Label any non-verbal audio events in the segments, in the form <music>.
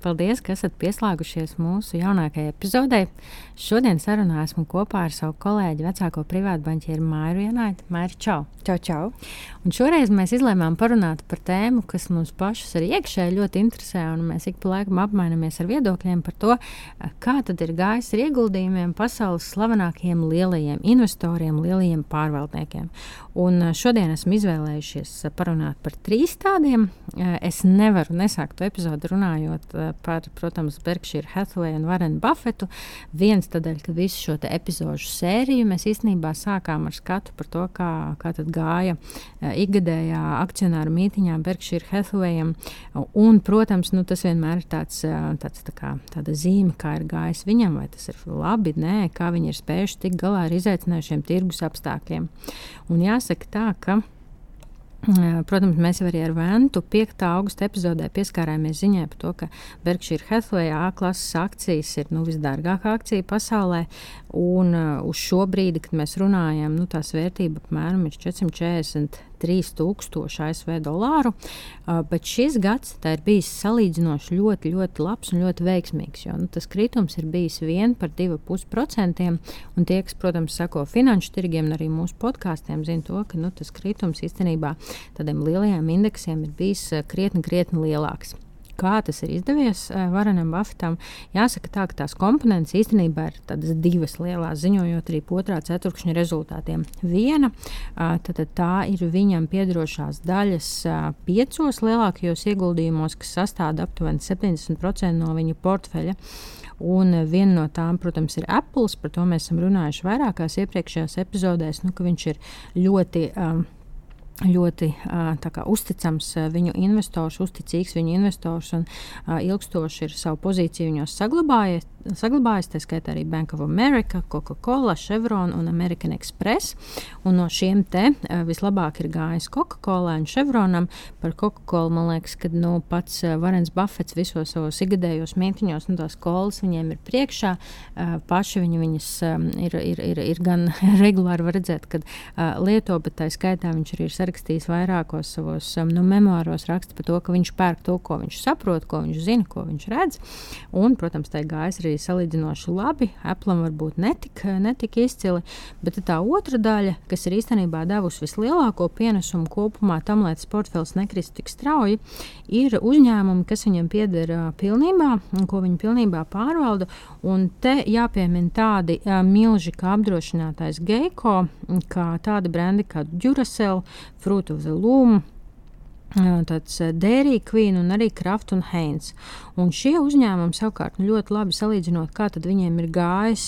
Paldies, ka esat pieslēgušies mūsu jaunākajai epizodei. Šodien sarunā esmu kopā ar savu kolēģi, vecāko privātu banķieru Māru Ienaitu. Māri, čau! Čau, čau! Un šoreiz mēs izlēmām parunāt par tēmu, kas mums pašus arī iekšēji ļoti interesē, un mēs ik pa laikam apmainamies ar viedokļiem par to, kā tad ir gājis ar ieguldījumiem pasaules slavenākajiem lielajiem investoriem, lielajiem pārvaldniekiem. Un šodien esmu izvēlējušies parunāt par trīs tādiem. Es nevaru nesākt to epizodu runājot par, protams, Berkshire Hathaway un Warren Buffetu. Viens tādēļ, ka visu šo epizodu sēriju mēs īstenībā sākām ar skatu par to, kā, kā gāja ikgadējā akcionāru mītiņā Berkshire Hathawayam. Un, protams, nu, tas vienmēr ir tāds, tāds tā kā, tāda zīme, kā ir gājis viņam, vai tas ir labi, nē, kā viņi ir spējuši tikt galā ar izaicinājušiem tirgus apstākļiem. Un jāsaka tā, ka Protams, mēs jau arī ar Ventu 5. augusta epizodē pieskārāmies ziņai par to, ka Berkshire Hathaway A klases akcijas ir nu, visdārgākā akcija pasaulē. Un uh, uz šo brīdi, kad mēs runājam, nu, tās vērtība apmēram ir 443,000 ASV dolāru. Bet šis gads ir bijis salīdzinoši ļoti, ļoti labs un ļoti veiksmīgs. Jo, nu, tas kritums ir bijis vien par 2,5%. Un tie, kas, protams, sako finanšu tirgiem un arī mūsu podkāstiem, zina to, ka nu, tas kritums īstenībā tādiem lielajiem indeksiem ir bijis krietni, krietni lielāks kā tas ir izdevies uh, Varanam Buffetam. Jāsaka, tā, ka tās komponentes īstenībā ir tādas divas lielas, ziņojot arī otrā ceturkšņa rezultātiem. Viena tad, tā ir viņam piedarošās daļas piecos lielākajos ieguldījumos, kas sastāv aptuveni 70% no viņa portfeļa. Un viena no tām, protams, ir Apple. Par to mēs esam runājuši vairākās iepriekšējās epizodēs, nu, ka viņš ir ļoti. Um, ļoti kā, uzticams viņu investors, uzticīgs viņu investors un ilgstoši ir savu pozīciju viņos saglabājies saglabājas, tā skaitā arī Bank of America, Coca-Cola, Chevron un American Express. Un no šiem te vislabāk ir gājis Coca-Cola un Chevronam. Par Coca-Cola man liekas, ka nu, pats Varens Buffets visos savos ikgadējos mītiņos, nu, tās kolas viņiem ir priekšā. Paši viņi viņas ir, ir, ir, ir gan <laughs> regulāri redzēt, kad lieto, bet tā skaitā viņš arī ir sarakstījis vairākos savos um, nu, memoāros raksta par to, ka viņš pērk to, ko viņš saprot, ko viņš zina, ko viņš redz. Un, protams, tā ir gājis arī salīdzinoši labi. Apple varbūt netik, netik izcili, bet tā otra daļa, kas ir īstenībā devusi vislielāko pienesumu kopumā tam, lai tas portfels nekristu tik strauji, ir uzņēmumi, kas viņam pieder pilnībā un ko viņi pilnībā pārvalda. Un te jāpiemina tādi milži kā apdrošinātājs Geiko, kā tādi brendi kā Duracell, Fruit of the Loom tāds Dairy Queen un arī Kraft un Heinz. Un šie uzņēmumi savukārt nu, ļoti labi salīdzinot, kā viņiem ir gājis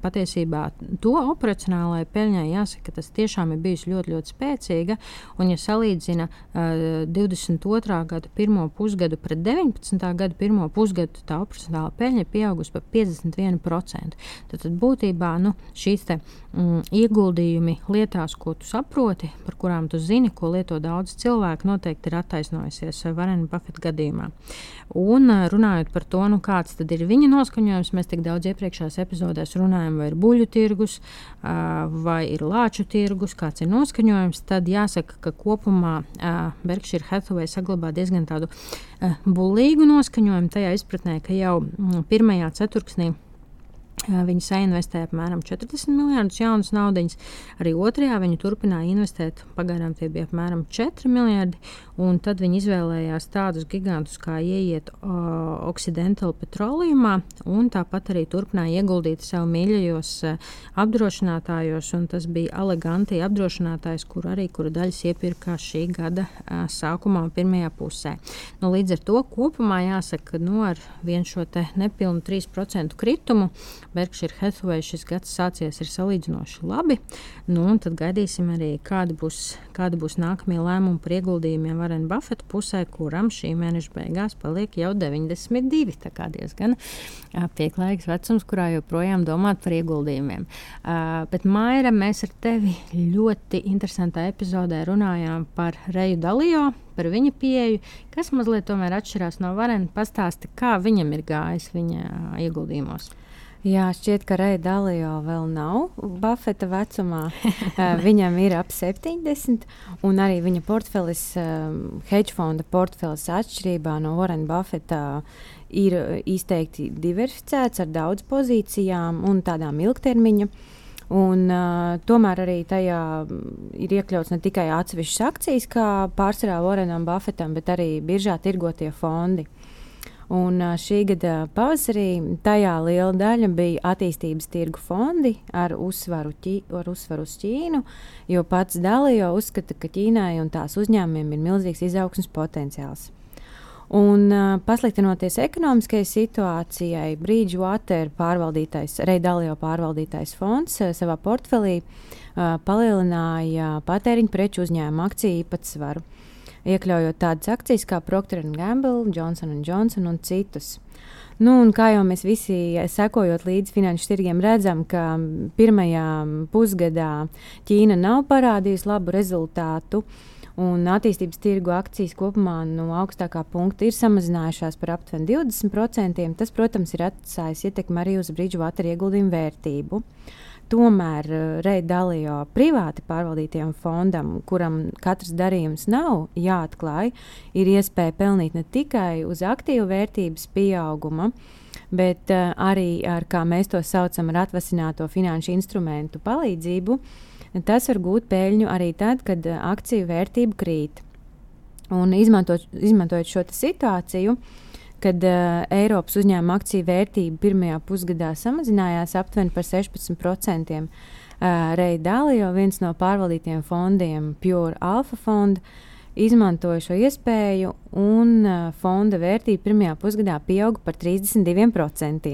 patiesībā to operacionālajai peļņai, jāsaka, ka tas tiešām ir bijis ļoti, ļoti spēcīga. Un, ja salīdzina uh, 22. gada pirmo pusgadu pret 19. gada pirmo pusgadu, tā operacionālā peļņa ir pieaugusi par 51%. Tad, tad būtībā nu, šīs te, mm, ieguldījumi lietās, ko tu saproti, par kurām tu zini, ko lieto daudz cilvēku, noteikti noteikti ir attaisnojusies Varena Buffeta gadījumā. Un runājot par to, nu, kāds ir viņa noskaņojums, mēs tik daudz iepriekšējās epizodēs runājam, vai ir buļļu tirgus, vai ir lāču tirgus, kāds ir noskaņojums. Tad jāsaka, ka kopumā Berkshire Hathaway saglabā diezgan tādu buļļīgu noskaņojumu, tajā izpratnē, ka jau pirmajā ceturksnī Viņi sainvestēja apmēram 40 miljardus jaunas naudas. Arī otrajā viņi turpināja investēt. Pagaidām tie bija apmēram 4 miljardi. Tad viņi izvēlējās tādus gigantus, kā ieiet uh, Occidental petroleumā, un tāpat arī turpināja ieguldīt sev mīļajos uh, apdrošinātājos. Tas bija Alegantija apdrošinātājs, kur arī kura daļas iepirka šī gada uh, sākumā, pirmajā pusē. Nu, līdz ar to kopumā jāsaka, ka nu, ar vienu šo nepilnu 3% kritumu Berkshire Hathaway šis gads sācies ir salīdzinoši labi. Nu, tad gaidīsim arī, kādi būs, kādi būs nākamie lēmumi par ieguldījumiem Varena Buffeta pusē, kuram šī mēneša beigās paliek jau 92. Tā kā diezgan pieklājīgs vecums, kurā joprojām domāt par ieguldījumiem. Uh, bet Maira, mēs ar tevi ļoti interesantā epizodē runājām par Reju Dalijo, par viņa pieeju, kas mazliet tomēr atšķirās no Varena. Pastāsti, kā viņam ir gājis viņa ieguldījumos. Jā, šķiet, ka Reja Dalijo vēl nav Buffeta vecumā. <laughs> Viņam ir ap 70, un arī viņa portfelis, hedge fonda portfelis, atšķirībā no Warren Buffeta, ir izteikti diversificēts ar daudz pozīcijām un tādām ilgtermiņa. Un, uh, tomēr arī tajā ir iekļauts ne tikai atsevišķas akcijas, kā pārsvarā Warrenam Buffetam, bet arī biržā tirgotie fondi. Un šī gada pavasarī tajā liela daļa bija attīstības tirgu fondi ar uzsvaru, ķī, ar uzsvaru uz Ķīnu, jo pats Dalijo uzskata, ka Ķīnai un tās uzņēmumiem ir milzīgs izaugsmas potenciāls. Un, uh, pasliktinoties ekonomiskajai situācijai, Bridgewater pārvaldītais, Reidalio pārvaldītais fonds uh, savā portfelī uh, palielināja patēriņu preču uzņēmumu akciju īpatsvaru iekļaujot tādas akcijas kā Procter Gamble, Johnson Johnson un citus. Nu, un kā jau mēs visi sekojot līdzi finanšu tirgiem, redzam, ka pirmajā pusgadā Ķīna nav parādījusi labu rezultātu. Un attīstības tirgu akcijas kopumā no augstākā punkta ir samazinājušās par aptuveni 20%. Tas, protams, ir atstājis ietekmi arī uz Bridgewater ieguldījumu vērtību. Uh, Tomēr uh, Reida Dalijo privāti pārvaldītiem fondam, kuram katrs darījums nav jāatklāj, ir iespēja pelnīt ne tikai uz aktīvu vērtības pieauguma, bet uh, arī ar, kā mēs to saucam, ar atvasināto finanšu instrumentu palīdzību. Tas var gūt peļņu arī tad, kad uh, akciju vērtība krīt. Un izmantot, izmantojot šo situāciju, uh, kad uh, Eiropas uzņēmuma akciju vērtība pirmajā pusgadā samazinājās aptuveni par 16%. Uh, Reidālija, viens no pārvaldītiem fondiem, Pure Alpha Fund, uh, izmantoja šo iespēju, un uh, fonda vērtība pirmajā pusgadā pieauga par 32%.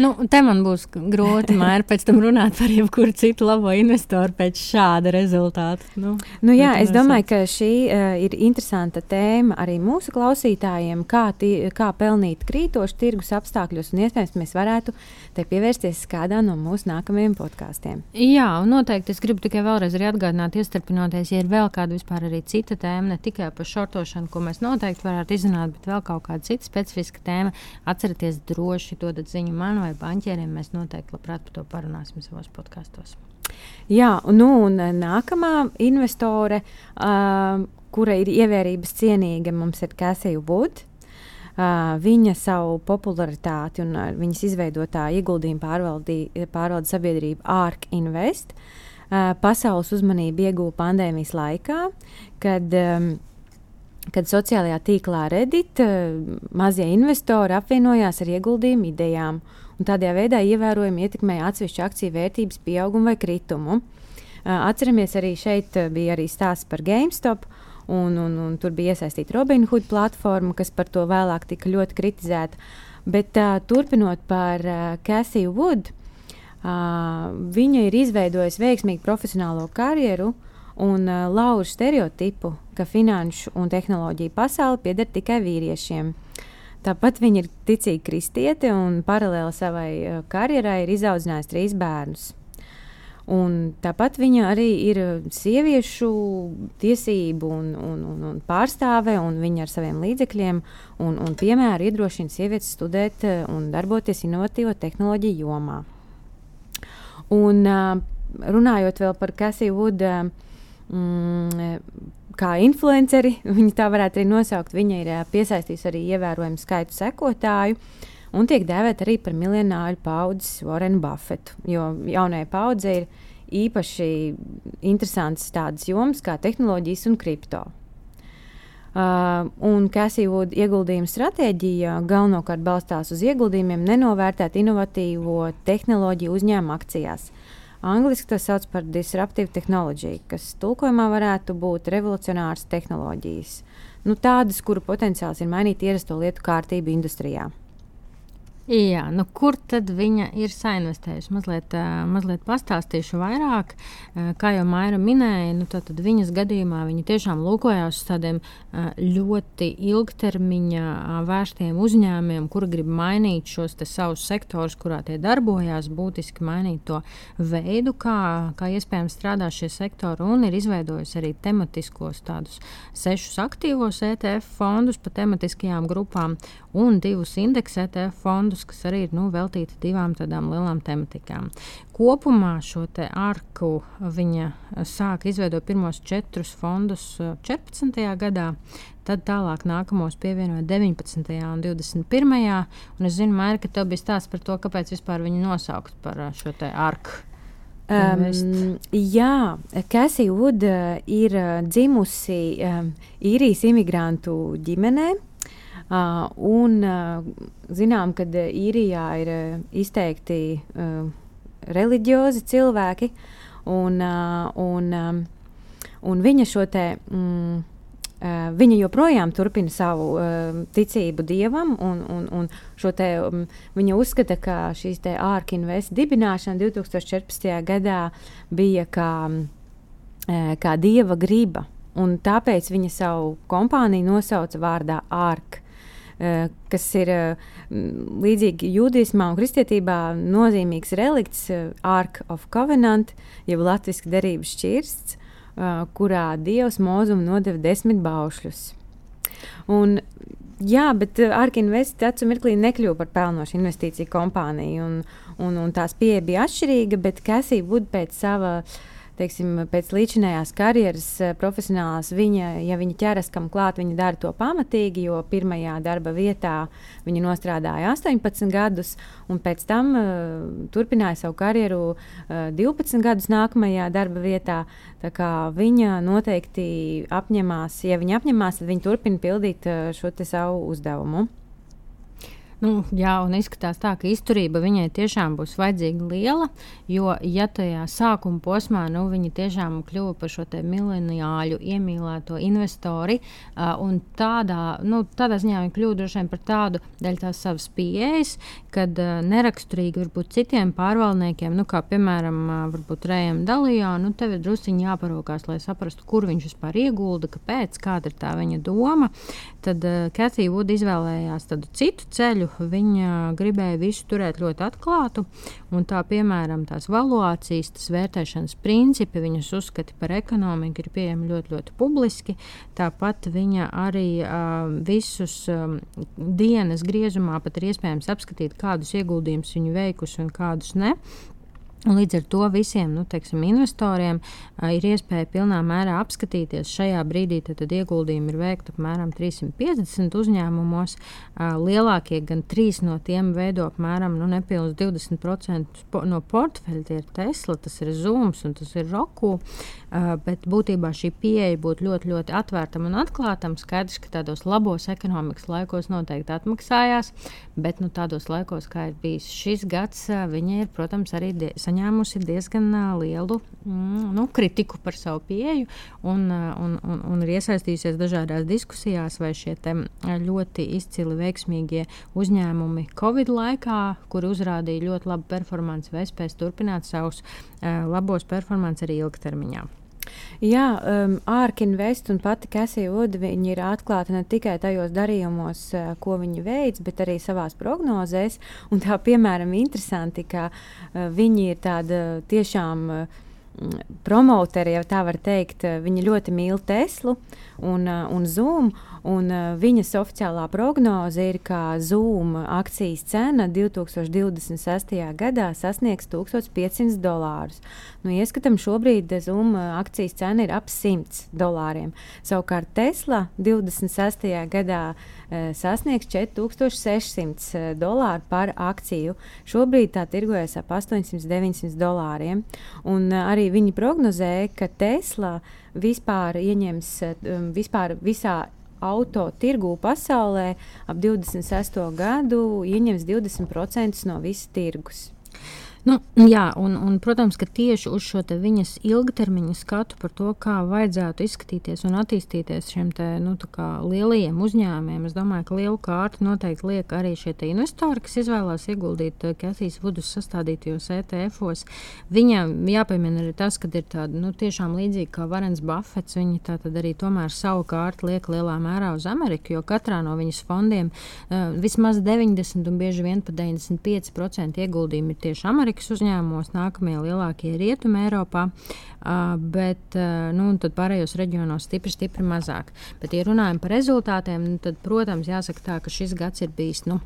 Nu, te man būs grūti <laughs> mēr pēc tam runāt par jebkuru citu labo investoru pēc šāda rezultāta. Nu, nu, jā, es domāju, ka šī uh, ir interesanta tēma arī mūsu klausītājiem, kā, tī, kā pelnīt krītošu tirgus apstākļos, un iespējams mēs varētu te pievērsties kādā no mūsu nākamajiem podkāstiem. Jā, un noteikti es gribu tikai vēlreiz atgādināt, iestarpinoties, ja ir vēl kāda vispār arī cita tēma tēma ne tikai par šortošanu, ko mēs noteikti varētu izrunāt, bet vēl kaut kāda cita specifiska tēma. Atcerieties, droši dodat ziņu man vai banķieriem. Mēs noteikti labprāt par to parunāsim savos podkastos. Jā, nu, un nākamā investore, uh, kura ir ievērības cienīga, mums ir Cassie Wood. Uh, viņa savu popularitāti un uh, viņas izveidotā ieguldījuma pārvalde sabiedrība ARK Invest uh, pasaules uzmanību ieguva pandēmijas laikā, kad, kad sociālajā tīklā Reddit mazie investori apvienojās ar ieguldījumu idejām un tādā veidā ievērojami ietekmēja atsevišķu akciju vērtības pieaugumu vai kritumu. Atceramies, arī šeit bija arī stāsts par GameStop. Un, un, un tur bija iesaistīta Robinhood platforma, kas par to vēlāk tika ļoti kritizēta. Bet uh, turpinot par uh, Cassie Wood, uh, Uh, viņa ir izveidojusi veiksmīgu profesionālo karjeru un uh, lauž stereotipu, ka finanšu un tehnoloģiju pasaule pieder tikai vīriešiem. Tāpat viņa ir ticīga kristiete un paralēli savai uh, karjerai ir izaudzinājusi trīs bērnus. Un tāpat viņa arī ir sieviešu tiesību un, un, un, un pārstāve, un viņa ar saviem līdzekļiem un, un piemēru iedrošina sievietes studēt un darboties inovatīvo tehnoloģiju jomā. Un uh, runājot par Kasiju Vudu. Mm, kā influenceri, <laughs> viņa tā varētu arī nosaukt. Viņa ir piesaistījusi arī ievērojumu skaitu sekotāju un tiek dēvēta arī par miljonāru paudzes Warren Buffetu. Jo jaunajai paudzei ir īpaši interesantas tādas jomas kā tehnoloģijas un kripto. Uh, un Cassie-Wood ieguldījuma stratēģija galvenokārt balstās uz ieguldījumiem, nenovērtēt inovatīvo tehnoloģiju uzņēmumu akcijās. Angliski to sauc par disruptive tehnoloģiju, kas tulkojumā varētu būt revolucionāras tehnoloģijas. Nu, tādas, kuru potenciāls ir mainīt ierasto lietu kārtību industrijā. Jā, nu kur tad viņa ir sainvestējusi? Mazliet, mazliet pastāstīšu vairāk. Kā jau Maira minēja, nu, tad viņas gadījumā viņa tiešām lūkojās uz tādiem ļoti ilgtermiņa vērstiem uzņēmumiem, kuri grib mainīt šos savus sektorus, kurā tie darbojās, būtiski mainīt to veidu, kā, kā iespējams strādā šie sektori, un ir izveidojusi arī tematiskos tādus sešus aktīvos ETF fondus pa tematiskajām grupām un divus indeksu ETF fondus, kas arī ir nu, veltīti divām tādām lielām tematikām. Kopumā šo arku viņa sāka izveidot pirmos četrus fondus 14. Uh, gadā, tad tālāk nākamos pievienoja 19. un 21. Un es zinu, Maira, ka tev bija stāsts par to, kāpēc vispār viņu nosaukt par uh, šo arku. Um, jā, Cassie Wood uh, ir dzimusi um, īrijas imigrantu ģimenē. Uh, un uh, zinām, ka uh, īrijā ir uh, izteikti uh, reliģiozi cilvēki, un, uh, un, um, un viņa šo te. Mm, viņa joprojām turpina savu uh, ticību dievam, un, un, un te, um, viņa uzskata, ka šīs ārkinvests dibināšana 2014. gadā bija kā, uh, kā dieva griba. Un tāpēc viņa savu kompāniju nosauca vārdā ārka. Uh, kas ir uh, līdzīgi jūdaismā un kristietībā nozīmīgs relikts, uh, Ark of Covenant, jeb latviešu derības šķirsts, kurā Dievs mūzum nodeva desmit baušļus. Un, jā, bet uh, Arkinvest acu mirklī nekļuva par pelnošu investīciju kompāniju, un, un, un tās pieeja bija atšķirīga, bet Cassie Wood pēc sava uh, teiksim, pēc līdzinājās karjeras eh, profesionālās, viņa, ja viņa ķeras kam klāt, viņa dara to pamatīgi, jo pirmajā darba vietā viņa nostrādāja 18 gadus, un pēc tam uh, turpināja savu karjeru uh, eh, 12 gadus nākamajā darba vietā. Viņa noteikti apņemās, ja viņa apņemās, tad viņa turpina pildīt uh, šo savu uzdevumu. Nu, jā, un izskatās tā, ka izturība viņai tiešām būs vajadzīga liela, jo, ja tajā sākuma posmā nu, viņa tiešām kļuva par šo mileniāļu iemīlēto investori, uh, un tādā, nu, tādā ziņā viņa kļuva droši vien par tādu daļu tās savas pieejas, kad uh, neraksturīgi varbūt citiem pārvaldniekiem, nu, kā piemēram uh, Rējam Dalijā, nu, tev ir drusciņi jāparokās, lai saprastu, kur viņš vispār iegulda, kāpēc, kāda ir tā viņa doma. Tad uh, Katija Vuda izvēlējās tādu citu ceļu, viņa gribēja visu turēt ļoti atklātu. Tā, piemēram, tās valuācijas, tas vērtēšanas principi, viņas uzskati par ekonomiku ir pieejami ļoti, ļoti publiski. Tāpat viņa arī uh, visus um, dienas griezumā pat ir iespējams apskatīt, kādus ieguldījumus viņa veikusi un kādus ne. Līdz ar to visiem nu, teiksim, investoriem uh, ir iespēja pilnā mērā apskatīties. Šajā brīdī tad, tad ieguldījumi ir veikti apmēram 350 uzņēmumos. Uh, lielākie gan trīs no tiem veido apmēram nu, nepilnus 20% no portfeļa. Tie ir Tesla, tas ir Zooms un tas ir Roku. Uh, bet būtībā šī pieeja būtu ļoti, ļoti atvērtam un atklātam. Skaidrs, ka tādos labos ekonomikas laikos noteikti atmaksājās, bet nu, tādos laikos, kā ir bijis šis gads, viņi ir, protams, arī saņēmuši saņēmusi diezgan lielu mm, nu, kritiku par savu pieeju un, un, un, un ir iesaistījusies dažādās diskusijās, vai šie ļoti izcili veiksmīgie uzņēmumi Covid laikā, kuri uzrādīja ļoti labu performanci, vai spēs turpināt savus labos performances arī ilgtermiņā. Jā, um, Ārkinvest un pati Kasija Uda ir atklāta ne tikai tajos darījumos, uh, ko viņi veids, bet arī savās prognozēs. Un tā, piemēram, interesanti, ka uh, viņi ir tāda tiešām. Uh, Promoteri, ja tā var teikt, uh, viņi ļoti mīl Teslu un, uh, un Zoom. Un, uh, viņas oficiālā prognoze ir, ka Zoom akcijas cena 2026. gadā sasniegs 1500 dolārus. Nu, ieskatām, šobrīd Zoom akcijas cena ir ap 100 dolāriem. Savukārt Tesla 26. gadā uh, sasniegs 4600 dolāru par akciju. Šobrīd tā tirgojas ap 800-900 dolāriem. Un, uh, arī viņi prognozēja, ka Tesla vispār ieņems um, vispār visā auto tirgū pasaulē ap 26. gadu ieņems 20% no visa tirgus. Nu, jā, un, un, protams, ka tieši uz šo viņas ilgtermiņa skatu par to, kā vajadzētu izskatīties un attīstīties šiem te, nu, lielajiem uzņēmumiem, es domāju, ka lielu kārtu noteikti liek arī šie investori, kas izvēlās ieguldīt Katijas Vudus sastādītajos ETF-os. Viņam jāpiemina arī tas, ka ir tāda nu, tiešām līdzīga kā Varens Buffets. Viņi tā tad arī tomēr savu kārtu liek lielā mērā uz Ameriku, jo katrā no viņas fondiem uh, vismaz 90 un bieži vien pat 95% ieguldījumi ir tieši Amerikas uzņēmumos, nākamie lielākie rietumi Eiropā, bet nu, pārējos reģionos stipri, stipri mazāk. Bet, ja runājam par rezultātiem, nu, tad, protams, jāsaka tā, ka šis gads ir bijis. Nu,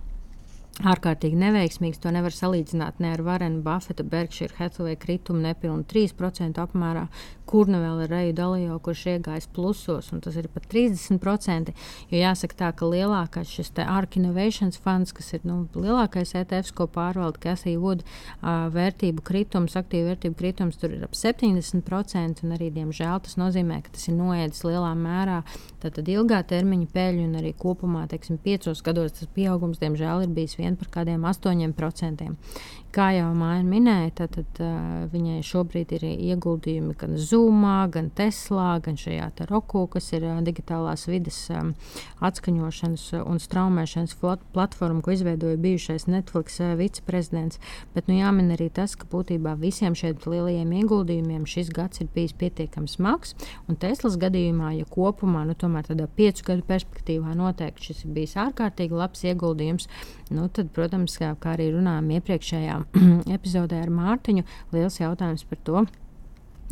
ārkārtīgi neveiksmīgs. To nevar salīdzināt ne ar Varenu Buffetu, Berkshire Hathaway kritumu nepilnu 3% apmērā, kurna vēl ir Reju Dalijo, kurš iegājis plusos, un tas ir pat 30%. Jo jāsaka tā, ka lielākais šis ARK Innovations funds, kas ir nu, lielākais ETFs, ko pārvalda Cassie Wood, uh, vērtību kritums, aktīvu vērtību kritums tur ir ap 70%, un arī, diemžēl, tas nozīmē, ka tas ir noēdis lielā mērā tātad ilgā termiņa peļņu, un arī kopumā, teiksim, piecos gados tas pieaugums, diemžēl, ir bijis vien par kādiem 8%. Kā jau Māja minēja, tad, tad uh, viņai šobrīd ir ieguldījumi gan Zoomā, gan Teslā, gan šajā roku, kas ir uh, digitālās vidas um, atskaņošanas un straumēšanas platforma, ko izveidoja bijušais Netflix uh, viceprezidents. Bet nu, jāmin arī tas, ka būtībā visiem šiem lielajiem ieguldījumiem šis gads ir bijis pietiekami smags. Un Teslas gadījumā, ja kopumā, nu, tomēr tādā piecu gadu perspektīvā noteikti šis ir bijis ārkārtīgi labs ieguldījums, nu, tad, protams, kā, kā arī runājām iepriekšējā <clears throat> epizodē ar Mārtiņu, liels jautājums par to,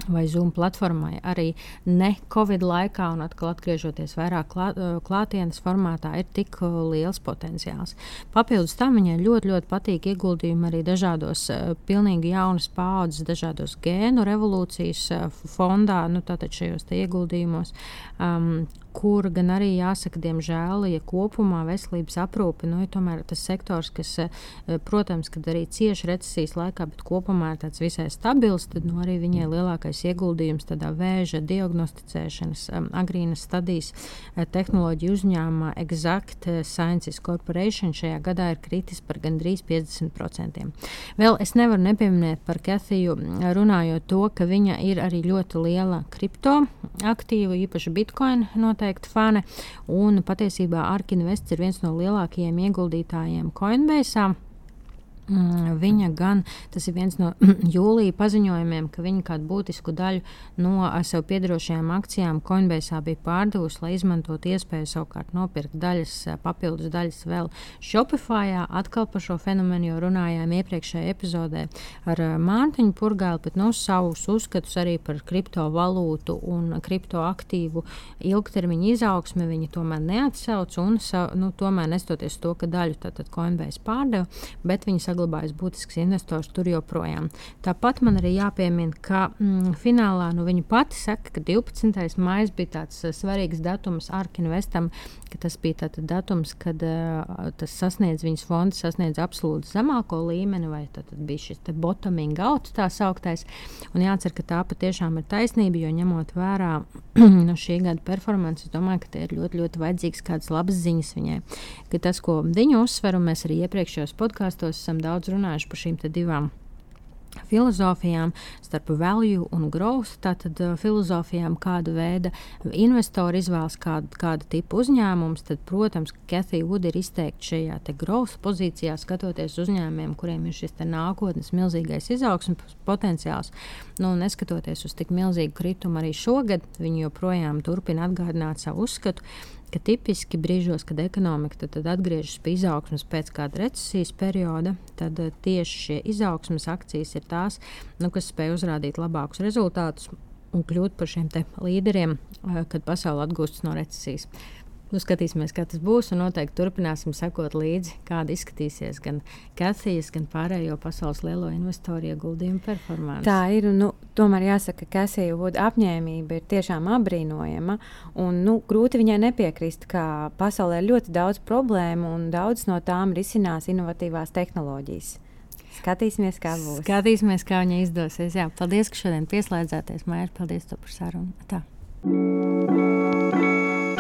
vai Zoom platformai arī ne Covid laikā, un atkal atgriežoties vairāk klā, klātienes formātā, ir tik liels potenciāls. Papildus tam viņai ļoti, ļoti patīk ieguldījumi arī dažādos, pilnīgi jaunas paudzes, dažādos gēnu revolūcijas fondā, nu, tātad šajos ieguldījumos. Um, kur gan arī jāsaka, diemžēl, ja kopumā veselības aprūpe nu, ir tomēr tas sektors, kas, eh, protams, arī cieši recesijas laikā, bet kopumā ir tāds visai stabils, tad nu, arī viņai lielākais ieguldījums tādā vēža diagnosticēšanas, um, agrīnas stadijas eh, tehnoloģiju uzņēmumā Exact Sciences Corporation šajā gadā ir kritis par gandrīz 50%. Vēl es nevaru nepieminēt par Kathiju, runājot to, ka viņa ir arī ļoti liela kripto aktīva, īpaši Bitcoin noteikti noteikti fane. Un patiesībā Arkinvests ir viens no lielākajiem ieguldītājiem Coinbase. Mm, viņa gan, tas ir viens no <clears throat> jūlija paziņojumiem, ka viņa kādu būtisku daļu no sev piedarošajām akcijām Coinbase bija pārdevusi, lai izmantotu iespēju savukārt nopirkt daļas, papildus daļas vēl Shopify. Atkal par šo fenomenu jau runājām iepriekšējā epizodē ar Mārtiņu Purgālu, bet no nu, savus uzskatus arī par kriptovalūtu un kriptoaktīvu ilgtermiņa izaugsmi viņa tomēr neatsauc un nu, tomēr nestoties to, ka daļu tātad Coinbase pārdeva, bet viņa saglabājas būtisks investors tur joprojām. Tāpat man arī jāpiemina, ka mm, finālā nu, viņa pati saka, ka 12. maija bija tāds uh, svarīgs datums Arkinovestam, ka tas bija tāds datums, kad uh, tas sasniedz viņas fonds, sasniedz absolūti zemāko līmeni, vai tad bija šis bottoming out tā sauktais. Un jācer, ka tā patiešām ir taisnība, jo ņemot vērā <clears throat> no šī gada performances, es domāju, ka tie ir ļoti, ļoti vajadzīgs kādas labas ziņas viņai. Ka tas, ko viņa uzsver, un mēs arī iepriekšējos podkāstos esam daudz runājuši par šīm divām filozofijām, starp value un growth. Tātad uh, filozofijām, kāda veida investori izvēlas kādu, kādu tipu uzņēmumus, tad, protams, Kathy Wood ir izteikti šajā growth pozīcijā, skatoties uzņēmumiem, kuriem ir šis nākotnes milzīgais izaugsmes potenciāls. Nu, neskatoties uz tik milzīgu kritumu arī šogad, viņi joprojām turpina atgādināt savu uzskatu ka tipiski brīžos, kad ekonomika tad, tad atgriežas pie izaugsmas pēc kāda recesijas perioda, tad uh, tieši šie izaugsmas akcijas ir tās, nu, kas spēj uzrādīt labākus rezultātus un kļūt par šiem līderiem, uh, kad pasaule atgūstas no recesijas. Nu, skatīsimies, kā tas būs, un noteikti turpināsim sekot līdzi, kāda izskatīsies gan Kathijas, gan pārējo pasaules lielo investoru ieguldījumu performance. Tā ir, nu, tomēr jāsaka, ka Kathija Vuda apņēmība ir tiešām apbrīnojama, un nu, grūti viņai nepiekrist, ka pasaulē ir ļoti daudz problēmu, un daudz no tām risinās inovatīvās tehnoloģijas. Skatīsimies, kā būs. Skatīsimies, kā viņai izdosies. Jā, paldies, ka šodien pieslēdzāties. Mērķis, paldies par sarunu. Tā.